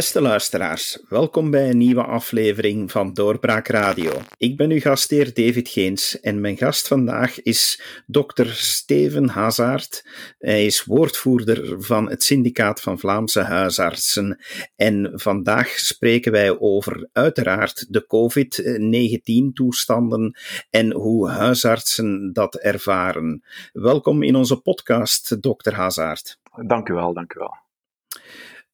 Beste luisteraars, welkom bij een nieuwe aflevering van Doorbraak Radio. Ik ben uw gastheer David Geens en mijn gast vandaag is dokter Steven Hazard. Hij is woordvoerder van het Syndicaat van Vlaamse Huisartsen. En vandaag spreken wij over uiteraard de COVID-19-toestanden en hoe huisartsen dat ervaren. Welkom in onze podcast, dokter Hazard. Dank u wel, dank u wel.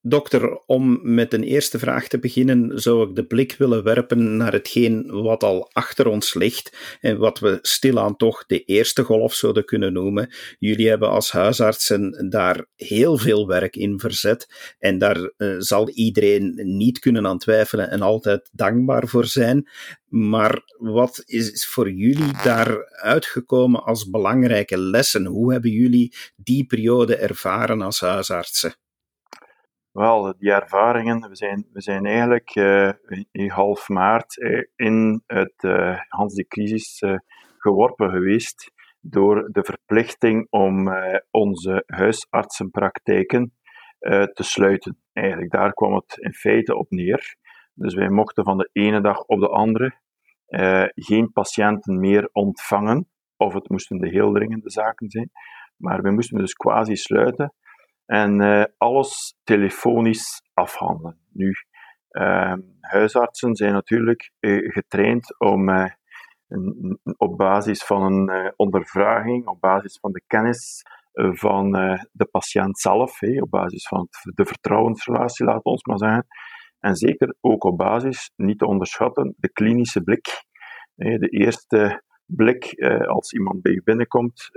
Dokter, om met een eerste vraag te beginnen, zou ik de blik willen werpen naar hetgeen wat al achter ons ligt en wat we stilaan toch de eerste golf zouden kunnen noemen. Jullie hebben als huisartsen daar heel veel werk in verzet en daar uh, zal iedereen niet kunnen aan twijfelen en altijd dankbaar voor zijn. Maar wat is voor jullie daar uitgekomen als belangrijke lessen? Hoe hebben jullie die periode ervaren als huisartsen? Wel, die ervaringen, we zijn, we zijn eigenlijk uh, in half maart uh, in het uh, Hans de crisis geworpen geweest door de verplichting om onze huisartsenpraktijken te sluiten. Eigenlijk, daar kwam het in feite op neer. Dus wij mochten van de ene dag op de andere geen patiënten meer ontvangen, of het moesten de heel dringende zaken zijn, maar we moesten dus quasi sluiten en uh, alles telefonisch afhandelen. Nu, uh, huisartsen zijn natuurlijk uh, getraind om een, op basis van een ondervraging, op basis van de kennis van de patiënt zelf, hey, op basis van de vertrouwensrelatie, we ons maar zeggen, en zeker ook op basis, niet te onderschatten, de klinische blik. de eerste blik als iemand bij je binnenkomt,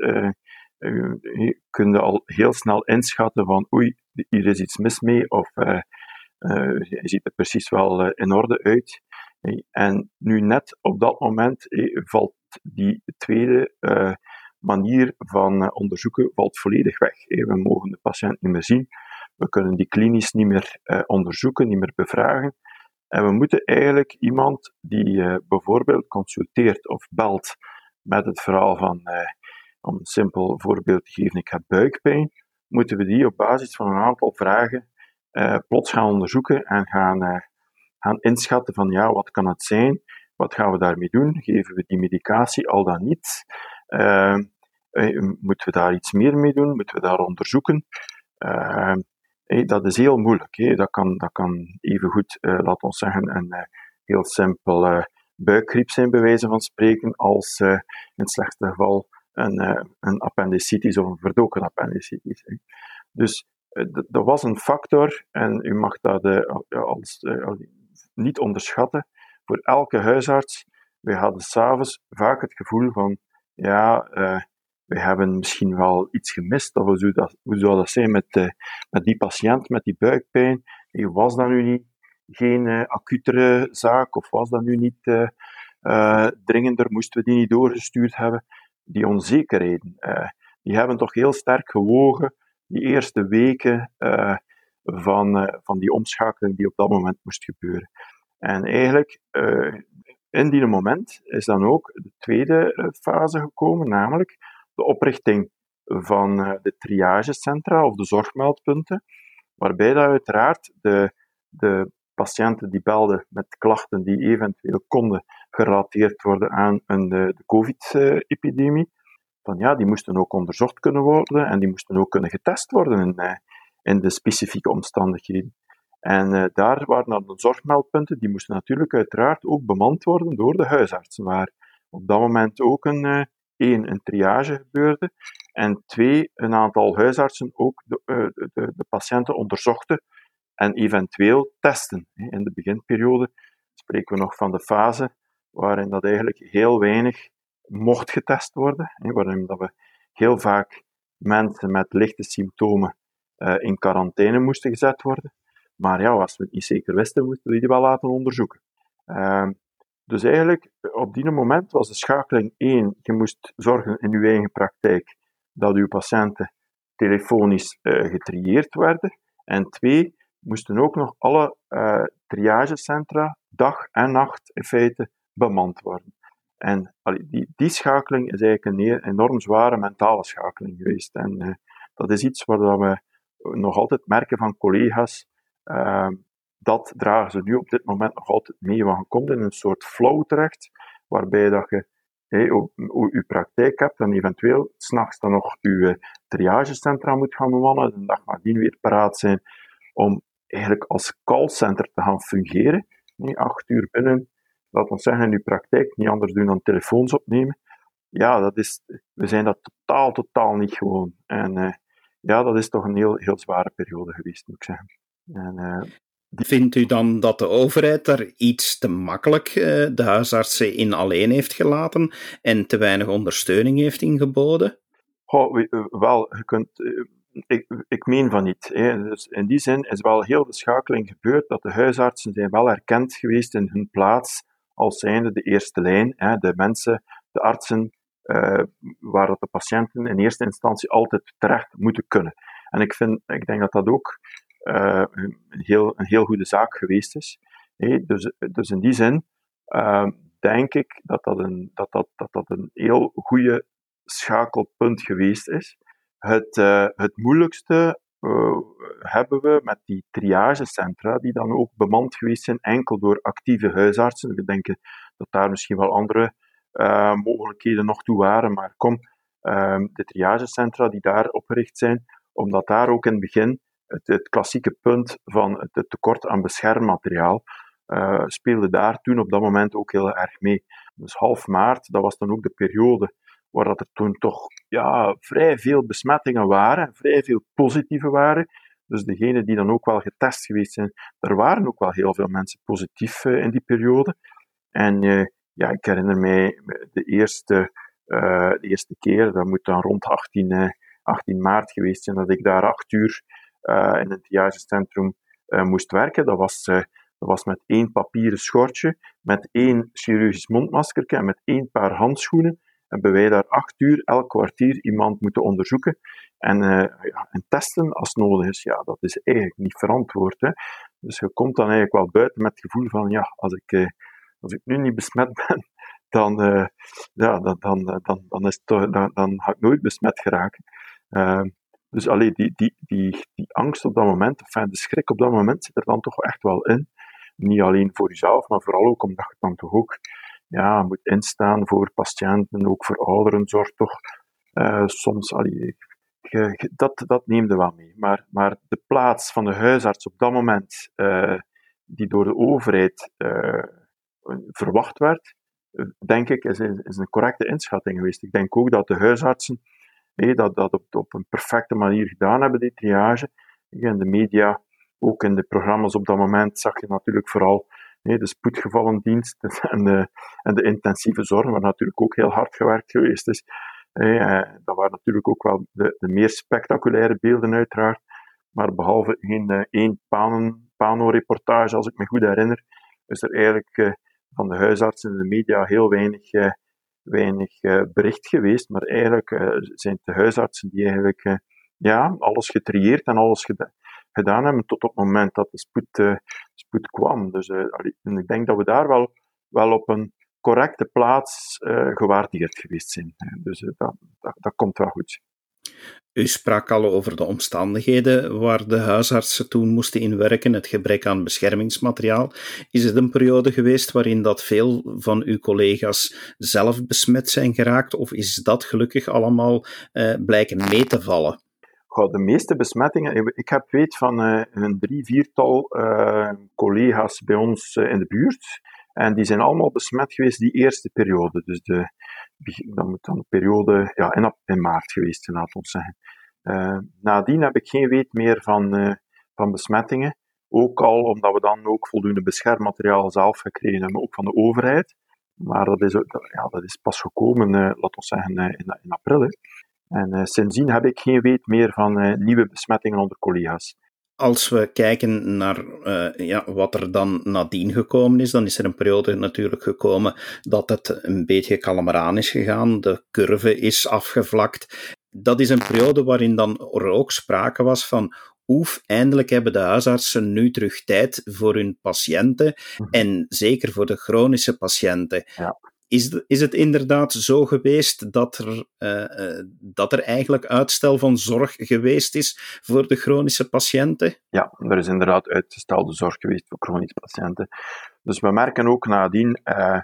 je kunt al heel snel inschatten van oei, hier is iets mis mee, of uh, uh, je ziet er precies wel in orde uit. En nu net op dat moment valt die tweede manier van onderzoeken valt volledig weg. We mogen de patiënt niet meer zien, we kunnen die klinisch niet meer onderzoeken, niet meer bevragen. En we moeten eigenlijk iemand die bijvoorbeeld consulteert of belt met het verhaal van om een simpel voorbeeld te geven, ik heb buikpijn, moeten we die op basis van een aantal vragen uh, plots gaan onderzoeken en gaan, uh, gaan inschatten van ja, wat kan het zijn, wat gaan we daarmee doen, geven we die medicatie al dan niet, uh, moeten we daar iets meer mee doen, moeten we daar onderzoeken. Dat is heel moeilijk. Dat, kan, dat kan even goed, laten we zeggen, een heel simpel buikgriep zijn, bij wijze van spreken, als in het slechtste geval een, uh, een appendicitis of een verdoken appendicitis. Dus uh, dat was een factor en u mag dat uh, als, niet onderschatten. Voor elke huisarts, wij hadden s'avonds vaak het gevoel van, ja, we hebben misschien wel iets gemist, of hoe zou dat, hoe zijn met, met die patiënt, met die buikpijn? was dat nu niet geen acutere zaak, of was dat nu niet dringender, moesten we die niet doorgestuurd hebben? Die onzekerheden, uh, die hebben toch heel sterk gewogen die eerste weken uh, van, uh, van die omschakeling die op dat moment moest gebeuren. En eigenlijk, in die moment is dan ook de tweede fase gekomen, namelijk de oprichting van de triagecentra of de zorgmeldpunten, waarbij dat uiteraard de, de patiënten die belden met klachten die eventueel konden gerelateerd worden aan een, de, de COVID-epidemie, van ja, die moesten ook onderzocht kunnen worden en die moesten ook kunnen getest worden in, eh, in de specifieke omstandigheden. En uh, daar waren dan de zorgmeldpunten, die moesten natuurlijk uiteraard ook bemand worden door de huisartsen, waar op dat moment ook een, één, een triage gebeurde, en twee, een aantal huisartsen ook de, de, de patiënten onderzochten en eventueel testen. In de beginperiode spreken we nog van de fase waarin dat eigenlijk heel weinig mocht getest worden, waarin dat we heel vaak mensen met lichte symptomen uh, in quarantaine moesten gezet worden. Maar ja, als we het niet zeker wisten, moesten we die wel laten onderzoeken. Uh, dus eigenlijk, op die moment was de schakeling één, je moest zorgen in uw eigen praktijk dat uw patiënten telefonisch uh, getrieerd werden. En twee, moesten ook nog alle uh, triagecentra dag en nacht in feite bemand worden. En die, die schakeling is eigenlijk een enorm zware mentale schakeling geweest. En uh, dat is iets waar we nog altijd merken van collega's. Uh, dat dragen ze nu op dit moment nog altijd mee. Want je komt in een soort flow terecht, waarbij dat je hey, je praktijk hebt en eventueel s'nachts dan nog je triagecentra moet gaan bewannen, en de dag nadien weer paraat zijn om eigenlijk als callcenter te gaan fungeren. Nee, acht uur binnen, laat ons zeggen, in uw praktijk, niet anders doen dan telefoons opnemen. Ja, dat is, we zijn dat totaal, totaal niet gewoon. En uh, ja, dat is toch een heel, heel zware periode geweest, moet ik zeggen. En, uh, Vindt u dan dat de overheid daar iets te makkelijk uh, de huisartsen in alleen heeft gelaten en te weinig ondersteuning heeft ingeboden? Oh, wel, je kunt, ik, ik meen van niet. Hè. Dus in die zin is wel heel de schakeling gebeurd dat de huisartsen zijn wel erkend geweest in hun plaats als zijnde de eerste lijn. Hè. De mensen, de artsen, uh, waar dat de patiënten in eerste instantie altijd terecht moeten kunnen. En ik, vind, ik denk dat dat ook uh, een, heel, een heel goede zaak geweest is. Dus, dus in die zin uh, denk ik dat dat, een, dat, dat, dat dat een heel goede schakelpunt geweest is. Het, het moeilijkste uh, hebben we met die triagecentra, die dan ook bemand geweest zijn enkel door actieve huisartsen. We denken dat daar misschien wel andere uh, mogelijkheden nog toe waren, maar kom, de triagecentra die daar opgericht zijn, omdat daar ook in het begin het, klassieke punt van het, tekort aan beschermmateriaal speelde daar toen op dat moment ook heel erg mee. Dus half maart, dat was dan ook de periode waar dat er toen toch ja, vrij veel besmettingen waren, vrij veel positieve waren. Dus degenen die dan ook wel getest geweest zijn, er waren ook wel heel veel mensen positief uh, in die periode. En uh, ja, ik herinner mij de eerste, uh, de eerste keer, dat moet dan rond 18, 18 maart geweest zijn, dat ik daar acht uur in het triagecentrum moest werken. Dat was, dat was met één papieren schortje, met één chirurgisch mondmasker en met één paar handschoenen hebben wij daar acht uur elk kwartier iemand moeten onderzoeken en, uh, ja, en testen als nodig is. Ja, dat is eigenlijk niet verantwoord. Hè. Dus je komt dan eigenlijk wel buiten met het gevoel van, ja, als ik, uh, als ik nu niet besmet ben, dan, uh, ja, dan, dan, dan, dan, is dan, dan ga ik nooit besmet geraken. Ehm, dus alleen die, die, die, die angst op dat moment, enfin, de schrik op dat moment zit er dan toch echt wel in. Niet alleen voor jezelf, maar vooral ook omdat je dan toch ook ja, moet instaan voor patiënten, ook voor ouderenzorg toch. Uh, soms, allee, je, dat, dat neemt er wel mee. Maar, maar de plaats van de huisarts op dat moment, uh, die door de overheid uh, verwacht werd, denk ik, is, is een correcte inschatting geweest. Ik denk ook dat de huisartsen hey, dat, dat op, op een perfecte manier gedaan hebben, die triage. In de media, ook in de programma's op dat moment, zag je natuurlijk vooral Nee, de spoedgevallendienst en de, en de intensieve zorg, waar natuurlijk ook heel hard gewerkt geweest is. Eh, dat waren natuurlijk ook wel de, de meer spectaculaire beelden, uiteraard. Maar behalve geen uh, één Pano-reportage, als ik me goed herinner, is er eigenlijk uh, van de huisartsen en de media heel weinig, weinig bericht geweest. Maar eigenlijk zijn het de huisartsen die eigenlijk ja, alles getrieerd en alles gedaan gedaan hebben tot op het moment dat de spoed, spoed kwam. Dus uh, ik denk dat we daar wel, wel op een correcte plaats uh, gewaardeerd geweest zijn. Dus dat, dat, dat komt wel goed. U sprak al over de omstandigheden waar de huisartsen toen moesten inwerken, het gebrek aan beschermingsmateriaal. Is het een periode geweest waarin dat veel van uw collega's zelf besmet zijn geraakt, of is dat gelukkig allemaal blijken mee te vallen? De meeste besmettingen, ik heb weet van uh, een drie, viertal uh, collega's bij ons uh, in de buurt. En die zijn allemaal besmet geweest die eerste periode. Dus de, dat moet dan de periode ja, in, in maart geweest zijn, laat ons zeggen. nadien heb ik geen weet meer van, van besmettingen. Ook al omdat we dan ook voldoende beschermmateriaal zelf gekregen hebben, ook van de overheid. Maar dat is, ja, dat is pas gekomen, laat ons zeggen, in, in april. Hè. En uh, sindsdien heb ik geen weet meer van uh, nieuwe besmettingen onder collega's. Als we kijken naar uh, ja, wat er dan nadien gekomen is, dan is er een periode natuurlijk gekomen dat het een beetje kalmer aan is gegaan. De curve is afgevlakt. Dat is een periode waarin dan er ook sprake was van oef, eindelijk hebben de huisartsen nu terug tijd voor hun patiënten mhm. en zeker voor de chronische patiënten. Ja. Is, is het inderdaad zo geweest dat er, uh, dat er eigenlijk uitstel van zorg geweest is voor de chronische patiënten? Ja, er is inderdaad uitgestelde zorg geweest voor chronische patiënten. Dus we merken ook nadien. Uh,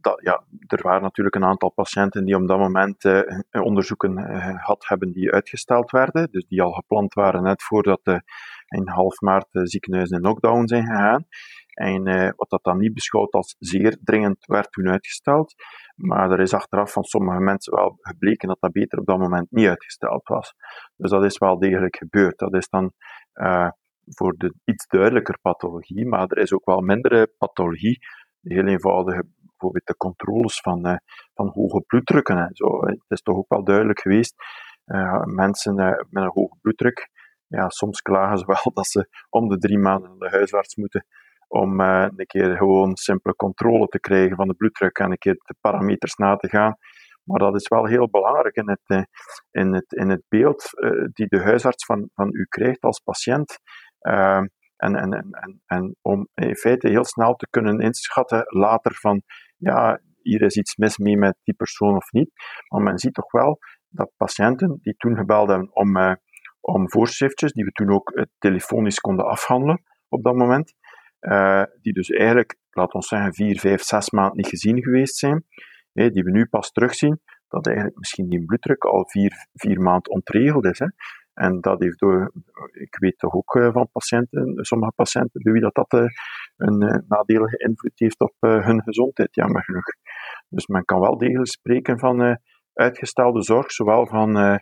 dat, ja, er waren natuurlijk een aantal patiënten die op dat moment onderzoeken had hebben die uitgesteld werden, dus die al gepland waren net voordat de, in half maart de ziekenhuizen in lockdown zijn gegaan. En uh, wat dat dan niet beschouwd als zeer dringend werd toen uitgesteld. Maar er is achteraf van sommige mensen wel gebleken dat dat beter op dat moment niet uitgesteld was. Dus dat is wel degelijk gebeurd. Dat is dan uh, voor de iets duidelijker pathologie, maar er is ook wel mindere pathologie. Heel eenvoudige, bijvoorbeeld de controles van, uh, van hoge bloeddrukken en zo. Het is toch ook wel duidelijk geweest. mensen met een hoge bloeddruk, ja, soms klagen ze wel dat ze om de drie maanden naar de huisarts moeten om uh, een keer gewoon simpele controle te krijgen van de bloeddruk en een keer de parameters na te gaan. Maar dat is wel heel belangrijk in het, uh, in het, in het beeld uh, die de huisarts van, van u krijgt als patiënt. En, en, en, en om in feite heel snel te kunnen inschatten later van, ja, hier is iets mis mee met die persoon of niet. Maar men ziet toch wel dat patiënten die toen gebeld hebben om, om voorschriftjes, die we toen ook telefonisch konden afhandelen op dat moment, uh, die dus eigenlijk, laten we zeggen, vier, vijf, zes maanden niet gezien geweest zijn, hè, die we nu pas terugzien, dat eigenlijk misschien die bloeddruk al vier, vier maanden ontregeld is. Hè. En dat heeft door, ik weet toch ook uh, van patiënten, sommige patiënten, bij wie dat, dat een nadelige invloed heeft op hun gezondheid, jammer genoeg. Dus men kan wel degelijk spreken van uitgestelde zorg, zowel van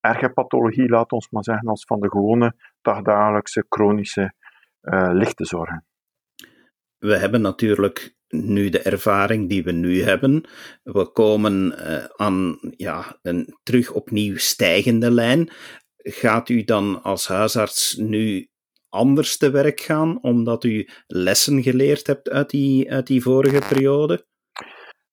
erge pathologie, laat ons maar zeggen, als van de gewone dagdagelijkse chronische lichte zorgen we hebben natuurlijk nu de ervaring die we nu hebben. We komen uh, aan ja, een terug opnieuw stijgende lijn. Gaat u dan als huisarts nu anders te werk gaan, omdat u lessen geleerd hebt uit die, uit die vorige periode?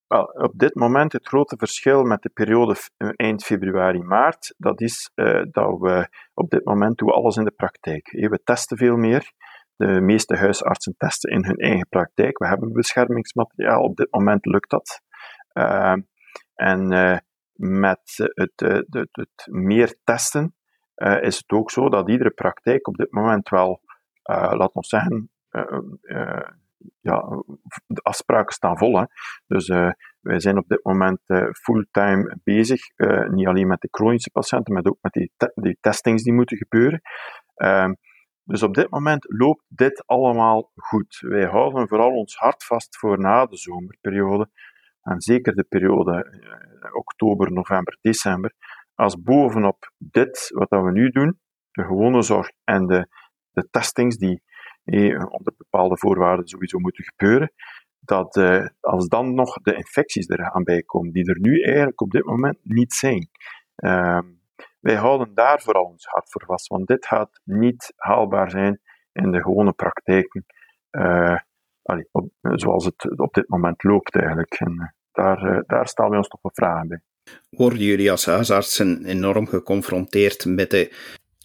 Wel, op dit moment het grote verschil met de periode eh, eind februari, maart, dat is uh, dat we op dit moment doen alles in de praktijk. We testen veel meer. De meeste huisartsen testen in hun eigen praktijk. We hebben beschermingsmateriaal, op dit moment lukt dat. Uh, en uh, met het, het, het, meer testen is het ook zo dat iedere praktijk op dit moment wel, laten we zeggen, ja, de afspraken staan vol. Hè. Dus wij zijn op dit moment fulltime bezig, niet alleen met de chronische patiënten, maar ook met die, die testings die moeten gebeuren. Ehm, dus op dit moment loopt dit allemaal goed. Wij houden vooral ons hart vast voor na de zomerperiode. En zeker de periode eh, oktober, november, december. Als bovenop dit, wat we nu doen, de gewone zorg en de, de testings die eh, onder bepaalde voorwaarden sowieso moeten gebeuren, dat eh, als dan nog de infecties eraan bijkomen, die er nu eigenlijk op dit moment niet zijn. Uh, wij houden daar vooral ons hart voor vast, want dit gaat niet haalbaar zijn in de gewone praktijken, op, zoals het op dit moment loopt eigenlijk. En uh, daar, uh, daar stellen we ons toch wat vragen bij. Worden jullie als huisartsen enorm geconfronteerd met de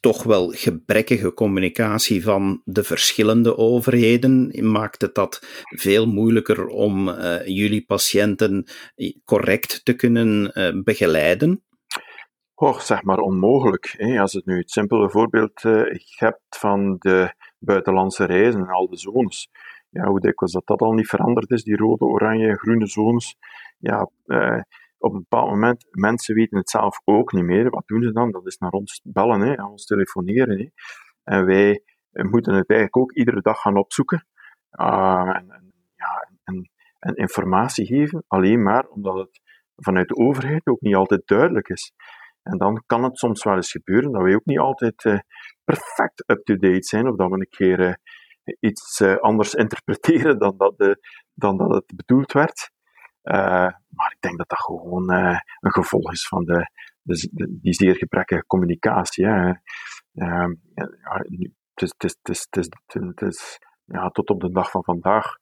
toch wel gebrekkige communicatie van de verschillende overheden? Maakt het dat veel moeilijker om jullie patiënten correct te kunnen begeleiden? Och, zeg maar onmogelijk. Hè. Als het nu het simpele voorbeeld uh, hebt van de buitenlandse reizen en al de zones. Ja, hoe dikwijls dat dat al niet veranderd is, die rode, oranje, groene zones. Ja, uh, op een bepaald moment, mensen weten het zelf ook niet meer. Wat doen ze dan? Dat is naar ons bellen, hè, aan ons telefoneren. Hè. En wij moeten het eigenlijk ook iedere dag gaan opzoeken. Uh, en, ja, en informatie geven, alleen maar omdat het vanuit de overheid ook niet altijd duidelijk is. En dan kan het soms wel eens gebeuren dat we ook niet altijd uh, perfect up-to-date zijn, of dat we een keer uh, iets uh, anders interpreteren dan dat, dan dat het bedoeld werd. maar ik denk dat dat gewoon een gevolg is van de, de, die zeer gebrekkige communicatie. Hè. Ja, tot op de dag van vandaag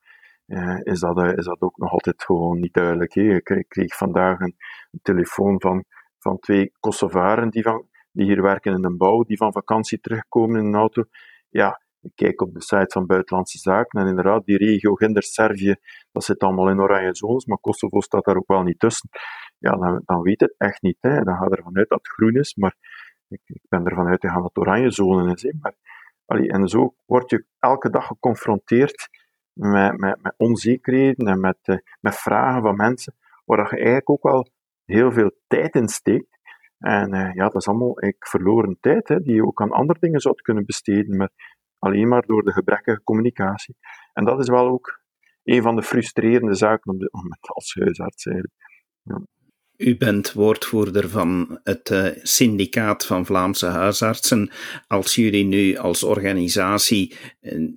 is, dat, is dat ook nog altijd gewoon niet duidelijk. Ik kreeg vandaag een telefoon van van twee Kosovaren die, van, die hier werken in de bouw, die van vakantie terugkomen in een auto. Ja, ik kijk op de site van Buitenlandse Zaken en inderdaad, die regio Ginder-Servië, dat zit allemaal in oranje zones, maar Kosovo staat daar ook wel niet tussen. Ja, dan, dan weet het echt niet. Hè. Dan gaat er vanuit dat het groen is, maar ik, ik ben ervan uitgegaan dat het oranje zone is. Maar, allee, en zo word je elke dag geconfronteerd met, met, met onzekerheden en met, uh, met vragen van mensen, waar je eigenlijk ook wel heel veel tijd in steekt. En uh, ja, dat is allemaal verloren tijd, hè, die je ook aan andere dingen zou kunnen besteden, maar alleen maar door de gebrekkige communicatie. En dat is wel ook een van de frustrerende zaken dit moment als huisarts eigenlijk. Ja. U bent woordvoerder van het uh, syndicaat van Vlaamse huisartsen. Als jullie nu als organisatie uh,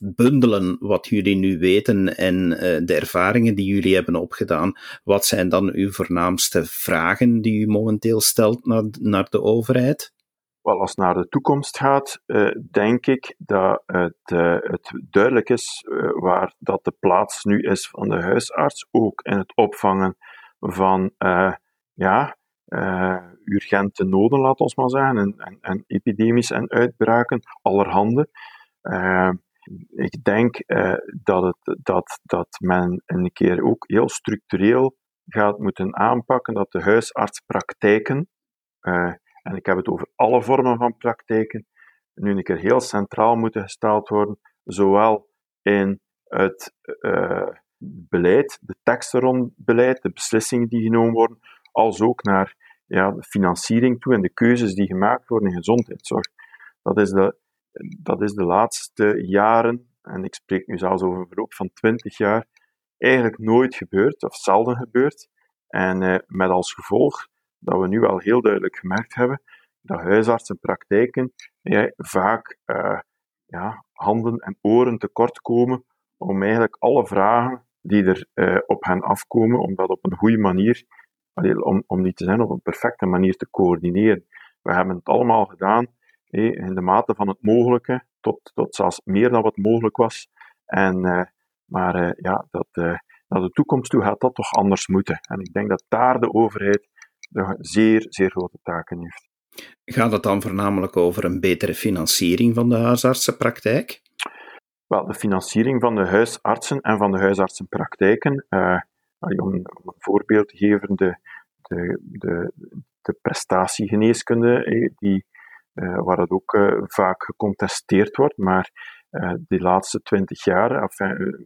bundelen wat jullie nu weten en uh, de ervaringen die jullie hebben opgedaan, wat zijn dan uw voornaamste vragen die u momenteel stelt naar, naar de overheid? Wel, als het naar de toekomst gaat, denk ik dat het, het duidelijk is waar dat de plaats nu is van de huisarts, ook in het opvangen van uh, ja, uh, urgente noden, laat ons maar zeggen, en, en, en epidemisch en uitbraken, allerhande. Uh, ik denk dat, het, dat, dat men een keer ook heel structureel gaat moeten aanpakken dat de huisartspraktijken, en ik heb het over alle vormen van praktijken, nu een keer heel centraal moeten gesteld worden, zowel in het beleid, de teksten rond beleid, de beslissingen die genomen worden, als ook naar ja, de financiering toe en de keuzes die gemaakt worden in gezondheidszorg. Dat is de, dat is de laatste jaren, en ik spreek nu zelfs over een verloop van twintig jaar, eigenlijk nooit gebeurd, of zelden gebeurd. En eh, met als gevolg dat we nu al heel duidelijk gemerkt hebben dat huisartsenpraktijken ja, vaak uh, ja, handen en oren tekort komen om eigenlijk alle vragen die er uh, op hen afkomen, om dat op een goede manier, om, om niet te zijn op een perfecte manier te coördineren. We hebben het allemaal gedaan hey, in de mate van het mogelijke, tot, tot zelfs meer dan wat mogelijk was. En, uh, maar ja, dat, naar de toekomst toe gaat dat toch anders moeten. En ik denk dat daar de overheid de zeer, zeer grote taken heeft. Gaat het dan voornamelijk over een betere financiering van de huisartsenpraktijk? Wel, de financiering van de huisartsen en van de huisartsenpraktijken, uh, om, een voorbeeld te geven, de, de, de, de prestatiegeneeskunde, eh, die, uh, waar het ook vaak gecontesteerd wordt, maar de laatste twintig jaar, of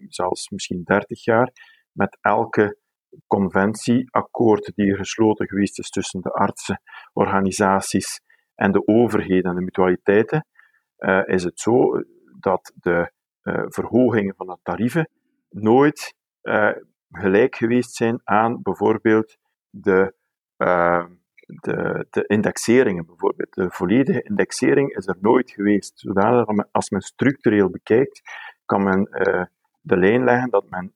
zelfs misschien dertig jaar, met elke conventieakkoord die gesloten geweest is tussen de artsen, organisaties en de overheden en de mutualiteiten, is het zo dat de verhogingen van de tarieven nooit uh, gelijk geweest zijn aan bijvoorbeeld de, uh, de, de, indexeringen. Bijvoorbeeld. De volledige indexering is er nooit geweest. Zodanig dat als men structureel bekijkt, kan men de lijn leggen dat men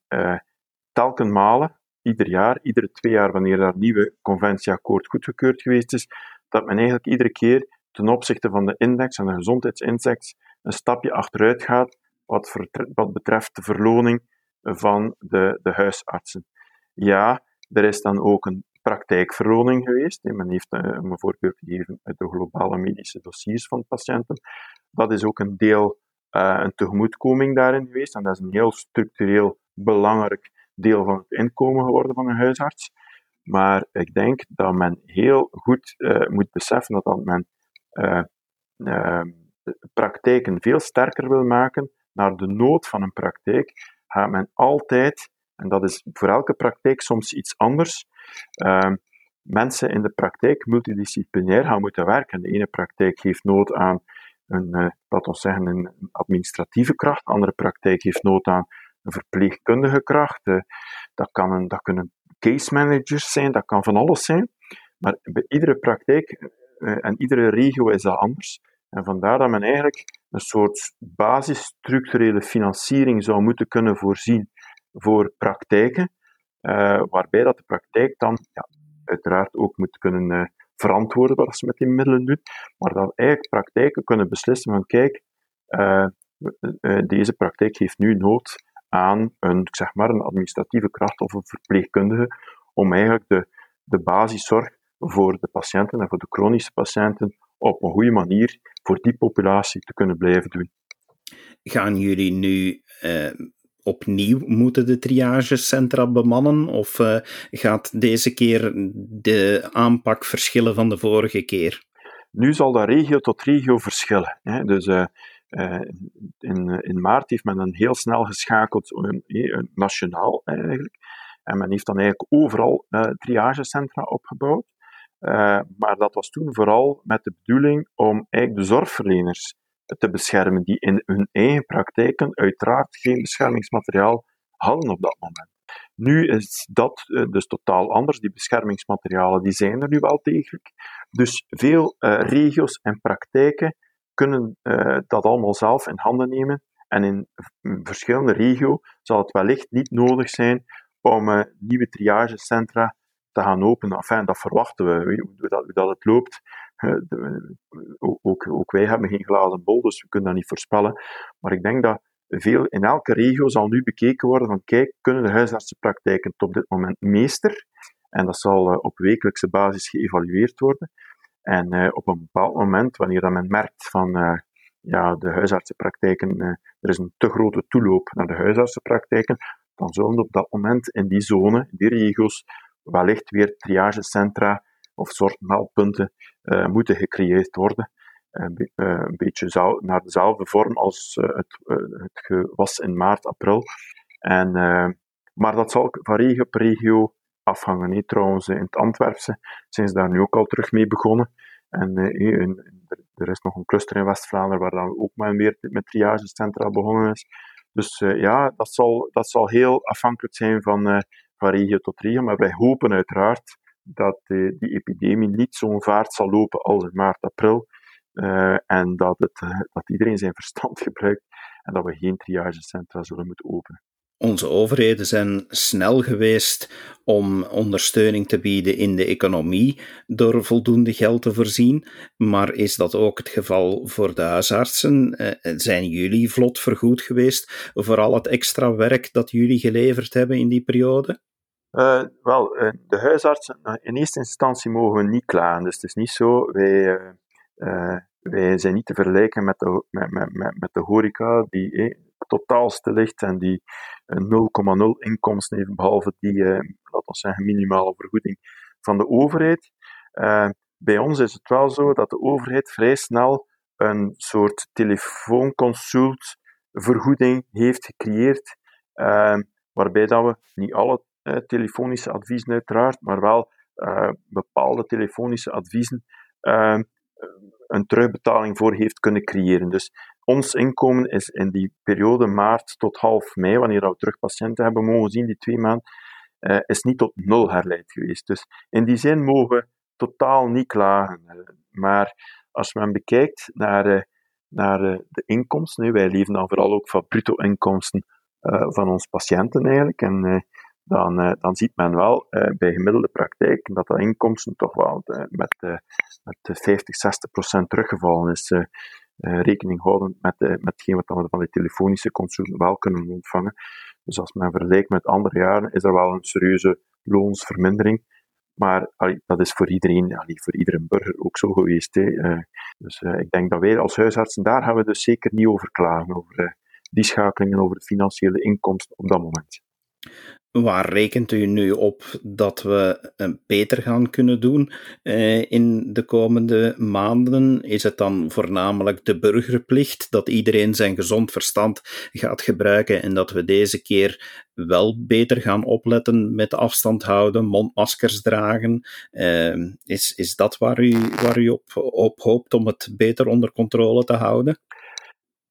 telkens malen, ieder jaar, iedere twee jaar, wanneer daar nieuwe conventieakkoord goedgekeurd geweest is, dat men eigenlijk iedere keer ten opzichte van de index en de gezondheidsindex een stapje achteruit gaat wat, wat betreft de verloning van de, de huisartsen. Ja, er is dan ook een praktijkverloning geweest. Men heeft eh, een voorbeeld gegeven uit de globale medische dossiers van patiënten. Dat is ook een deel, uh, een tegemoetkoming daarin geweest. En dat is een heel structureel belangrijk deel van het inkomen geworden van een huisarts. Maar ik denk dat men heel goed uh, moet beseffen dat men praktijken veel sterker wil maken naar de nood van een praktijk, gaat men altijd, en dat is voor elke praktijk soms iets anders, uh, mensen in de praktijk multidisciplinair gaan moeten werken. De ene praktijk heeft nood aan een, uh, zeggen, een administratieve kracht, de andere praktijk heeft nood aan een verpleegkundige kracht. Uh, dat, kan een, dat kunnen case managers zijn, dat kan van alles zijn. Maar bij iedere praktijk uh, en iedere regio is dat anders. En vandaar dat men eigenlijk een soort basisstructurele financiering zou moeten kunnen voorzien voor praktijken, uh, waarbij dat de praktijk dan ja, uiteraard ook moet kunnen uh, verantwoorden wat ze met die middelen doet, maar dat eigenlijk praktijken kunnen beslissen van kijk, uh, deze praktijk heeft nu nood aan een, zeg maar, een administratieve kracht of een verpleegkundige om eigenlijk de, de basiszorg voor de patiënten en voor de chronische patiënten op een goede manier voor die populatie te kunnen blijven doen. Gaan jullie nu uh, opnieuw moeten de triagecentra bemannen? Of uh, gaat deze keer de aanpak verschillen van de vorige keer? Nu zal dat regio tot regio verschillen. Hè. Dus uh, in, in maart heeft men een heel snel geschakeld, nationaal eigenlijk. En men heeft dan eigenlijk overal triagecentra opgebouwd. Uh, maar dat was toen vooral met de bedoeling om eigenlijk de zorgverleners te beschermen, die in hun eigen praktijken uiteraard geen beschermingsmateriaal hadden op dat moment. Nu is dat uh, dus totaal anders. Die beschermingsmaterialen die zijn er nu wel degelijk. Dus veel uh, regio's en praktijken kunnen dat allemaal zelf in handen nemen. En in verschillende regio's zal het wellicht niet nodig zijn om nieuwe triagecentra te gaan openen. Enfin, dat verwachten we, hoe dat, hoe dat het loopt. Ook, ook wij hebben geen glazen bol, dus we kunnen dat niet voorspellen. Maar ik denk dat veel, in elke regio zal nu bekeken worden van kijk, kunnen de huisartsenpraktijken het op dit moment meester? En dat zal uh, op wekelijkse basis geëvalueerd worden. En uh, op een bepaald moment, wanneer dat men merkt van uh, ja, de huisartsenpraktijken, er is een te grote toeloop naar de huisartsenpraktijken, dan zullen op dat moment in die zone, in die regio's, wellicht weer triagecentra of zorgmeldpunten uh, moeten gecreëerd worden. Uh, een beetje naar dezelfde vorm als het, het was in maart, april. En, maar dat zal van regio per regio afhangen. Trouwens, in het Antwerpse zijn ze daar nu ook al terug mee begonnen. En er is nog een cluster in West-Vlaanderen waar dan ook maar weer met triagecentra begonnen is. Dus ja, dat zal, dat zal heel afhankelijk zijn van regio tot regio. Maar wij hopen uiteraard dat die, die epidemie niet zo'n vaart zal lopen als in maart, april. Uh, en dat, het, uh, dat iedereen zijn verstand gebruikt en dat we geen triagecentra zullen moeten openen. Onze overheden zijn snel geweest om ondersteuning te bieden in de economie door voldoende geld te voorzien. Maar is dat ook het geval voor de huisartsen? Zijn jullie vlot vergoed geweest voor al het extra werk dat jullie geleverd hebben in die periode? Uh, wel, uh, de huisartsen, uh, in eerste instantie mogen we niet klagen. Dus het is niet zo, wij, wij zijn niet te vergelijken met de, met, met, met de horeca, die eh, totaal stil ligt en die 0,0 inkomsten heeft, behalve die, laten we zeggen, minimale vergoeding van de overheid. bij ons is het wel zo dat de overheid vrij snel een soort telefoonconsultvergoeding heeft gecreëerd, waarbij dat we niet alle telefonische adviezen uiteraard, maar wel uh, bepaalde telefonische adviezen uh, een terugbetaling voor heeft kunnen creëren. Dus ons inkomen is in die periode maart tot half mei, wanneer we terug patiënten hebben mogen zien, die twee maanden, is niet tot nul herleid geweest. Dus in die zin mogen we totaal niet klagen. Maar als men bekijkt naar, naar de inkomsten, wij leven dan vooral ook van bruto inkomsten van onze patiënten eigenlijk, en dan, uh, dan ziet men wel uh, bij gemiddelde praktijk dat de inkomsten toch wel uh, met, met 50, 60 procent teruggevallen is. rekening houden met, met wat we van de telefonische consulten wel kunnen ontvangen. Dus als men vergelijkt met andere jaren, is er wel een serieuze loonsvermindering. Maar dat is voor iedereen, voor iedere burger ook zo geweest. Hè. dus ik denk dat wij als huisartsen, daar gaan we dus zeker niet over klagen, over die schakelingen, over de financiële inkomsten op dat moment. Waar rekent u nu op dat we eh, beter gaan kunnen doen eh, in de komende maanden? Is het dan voornamelijk de burgerplicht dat iedereen zijn gezond verstand gaat gebruiken en dat we deze keer wel beter gaan opletten met afstand houden, mondmaskers dragen? Eh, is, is dat waar u, waar u op, op hoopt om het beter onder controle te houden?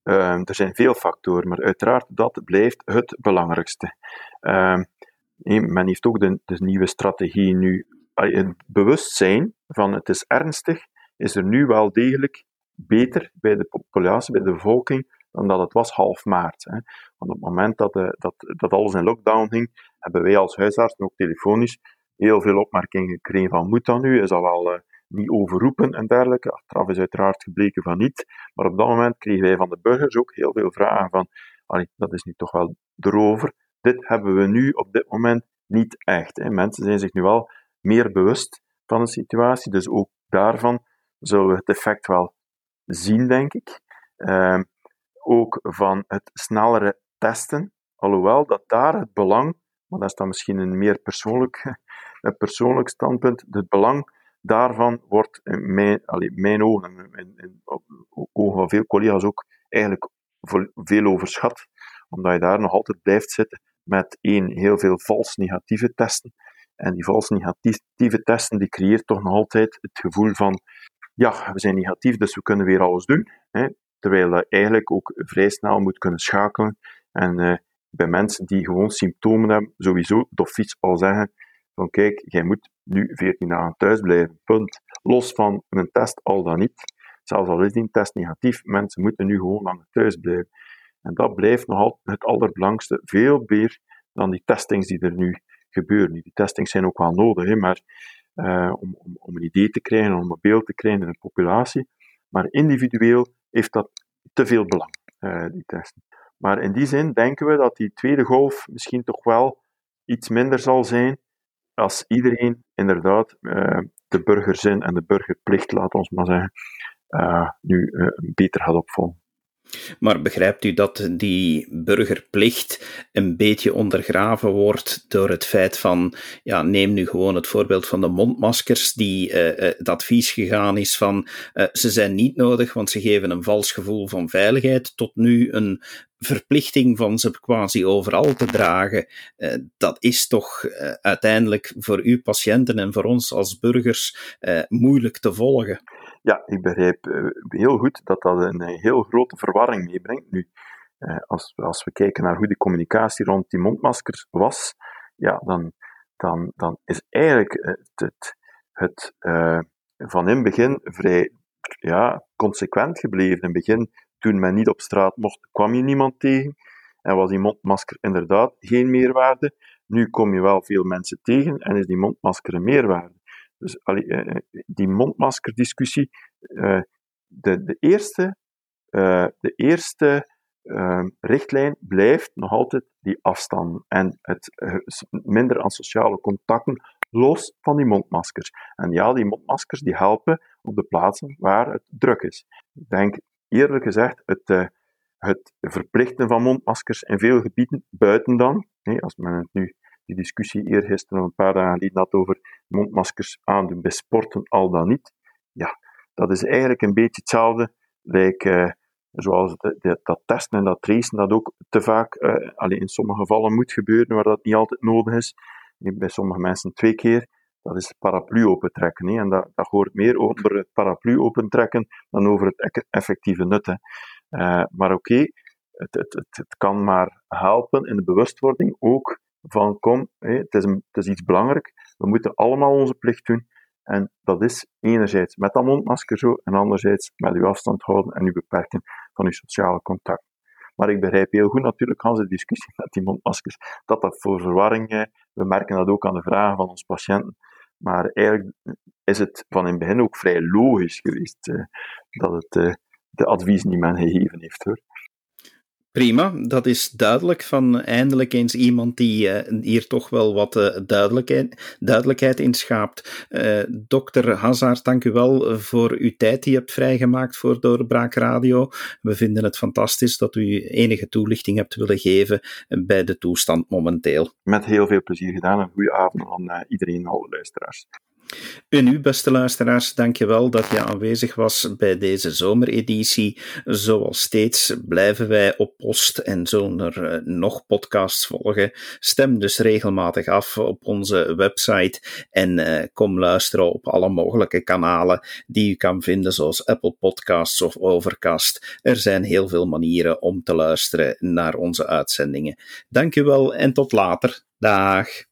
Uh, er zijn veel factoren, maar uiteraard dat blijft het belangrijkste. Uh, men heeft ook de, nieuwe strategie nu. Het bewustzijn van het is ernstig, is er nu wel degelijk beter bij de populatie, bij de bevolking, dan dat het was half maart. Hè. Want op het moment dat, de, dat, dat alles in lockdown ging, hebben wij als huisartsen ook telefonisch heel veel opmerkingen gekregen van moet dat nu, is dat wel uh, niet overroepen en dergelijke. Achteraf is uiteraard gebleken van niet, maar op dat moment kregen wij van de burgers ook heel veel vragen van dat is nu toch wel erover. Dit hebben we nu op dit moment niet echt. Hè. Mensen zijn zich nu wel meer bewust van de situatie, dus ook daarvan zullen we het effect wel zien, denk ik. Uh, ook van het snellere testen, alhoewel dat daar het belang, maar dat is dan misschien een meer persoonlijk, een persoonlijk standpunt, het belang daarvan wordt in mijn, allez, mijn ogen en in, ogen van veel collega's ook eigenlijk veel overschat, omdat je daar nog altijd blijft zitten met één, heel veel vals negatieve testen. En die vals negatieve testen, die creëert toch nog altijd het gevoel van, ja, we zijn negatief, dus we kunnen weer alles doen. Hè? Terwijl je eigenlijk ook vrij snel moet kunnen schakelen. En uh, bij mensen die gewoon symptomen hebben, sowieso of iets al zeggen van kijk, jij moet nu 14 dagen thuis blijven, punt. Los van een test, al dan niet. Zelfs al is die test negatief, mensen moeten nu gewoon langer thuis blijven. En dat blijft nog altijd het allerbelangrijkste, veel meer dan die testings die er nu gebeuren. Die testings zijn ook wel nodig, hè, maar uh, om, om, om, een idee te krijgen, om een beeld te krijgen in een populatie. Maar individueel heeft dat te veel belang, uh, die testen. Maar in die zin denken we dat die tweede golf misschien toch wel iets minder zal zijn als iedereen inderdaad uh, de burgerzin en de burgerplicht, laat ons maar zeggen, nu beter gaat opvolgen. Maar begrijpt u dat die burgerplicht een beetje ondergraven wordt door het feit van, ja, neem nu gewoon het voorbeeld van de mondmaskers, die uh, het advies gegaan is van, uh, ze zijn niet nodig, want ze geven een vals gevoel van veiligheid, tot nu een verplichting van ze quasi overal te dragen. Dat is toch uiteindelijk voor uw patiënten en voor ons als burgers moeilijk te volgen. Ja, ik begrijp eh, heel goed dat dat een heel grote verwarring meebrengt. Nu, eh, als, als we kijken naar hoe de communicatie rond die mondmaskers was, ja, dan, dan, dan is eigenlijk het, het, van in het begin vrij ja, consequent gebleven. In het begin, toen men niet op straat mocht, kwam je niemand tegen. En was die mondmasker inderdaad geen meerwaarde. Nu kom je wel veel mensen tegen en is die mondmasker een meerwaarde. Dus eh, eh, die mondmaskerdiscussie, uh, de, de eerste, de eerste uh, richtlijn blijft nog altijd die afstand en het minder aan sociale contacten, los van die mondmaskers. En ja, die mondmaskers die helpen op de plaatsen waar het druk is. Ik denk eerlijk gezegd, het, het verplichten van mondmaskers in veel gebieden buiten dan, als men het nu die discussie eergisteren, een paar dagen geleden, had over mondmaskers aandoen bij sporten, al dan niet. Ja, dat is eigenlijk een beetje hetzelfde, like, uh, zoals dat testen en dat tracen, dat ook te vaak, uh, alleen in sommige gevallen moet gebeuren, waar dat niet altijd nodig is. Bij sommige mensen twee keer. Dat is het paraplu opentrekken. Hè. En dat, dat hoort meer over het paraplu opentrekken dan over het effectieve nut. Hè. Uh, maar oké, het, het, het, kan maar helpen in de bewustwording ook van kom, het, is is iets belangrijk, we moeten allemaal onze plicht doen. En dat is enerzijds met dat mondmasker zo, en anderzijds met uw afstand houden en uw beperken van uw sociale contact. Maar ik begrijp heel goed natuurlijk, Hans, de discussie met die mondmaskers, dat dat voor verwarring, we merken dat ook aan de vragen van onze patiënten. Maar eigenlijk is het van in het begin ook vrij logisch geweest eh, dat het eh, de adviezen die men gegeven heeft. Hoor. Prima, dat is duidelijk van eindelijk eens iemand die uh, hier toch wel wat uh, duidelijkheid, duidelijkheid in schaapt. Uh, dokter Hazard, dank u wel voor uw tijd die u hebt vrijgemaakt voor Doorbraak Radio. We vinden het fantastisch dat u enige toelichting hebt willen geven bij de toestand momenteel. Met heel veel plezier gedaan en goede avond aan iedereen, alle luisteraars. En u, beste luisteraars, dankjewel dat je aanwezig was bij deze zomereditie. Zoals steeds blijven wij op post en zullen er eh, nog podcasts volgen. Stem dus regelmatig af op onze website en uh, kom luisteren op alle mogelijke kanalen die u kan vinden, zoals Apple Podcasts of Overcast. Er zijn heel veel manieren om te luisteren naar onze uitzendingen. Dankjewel en tot later. Dag.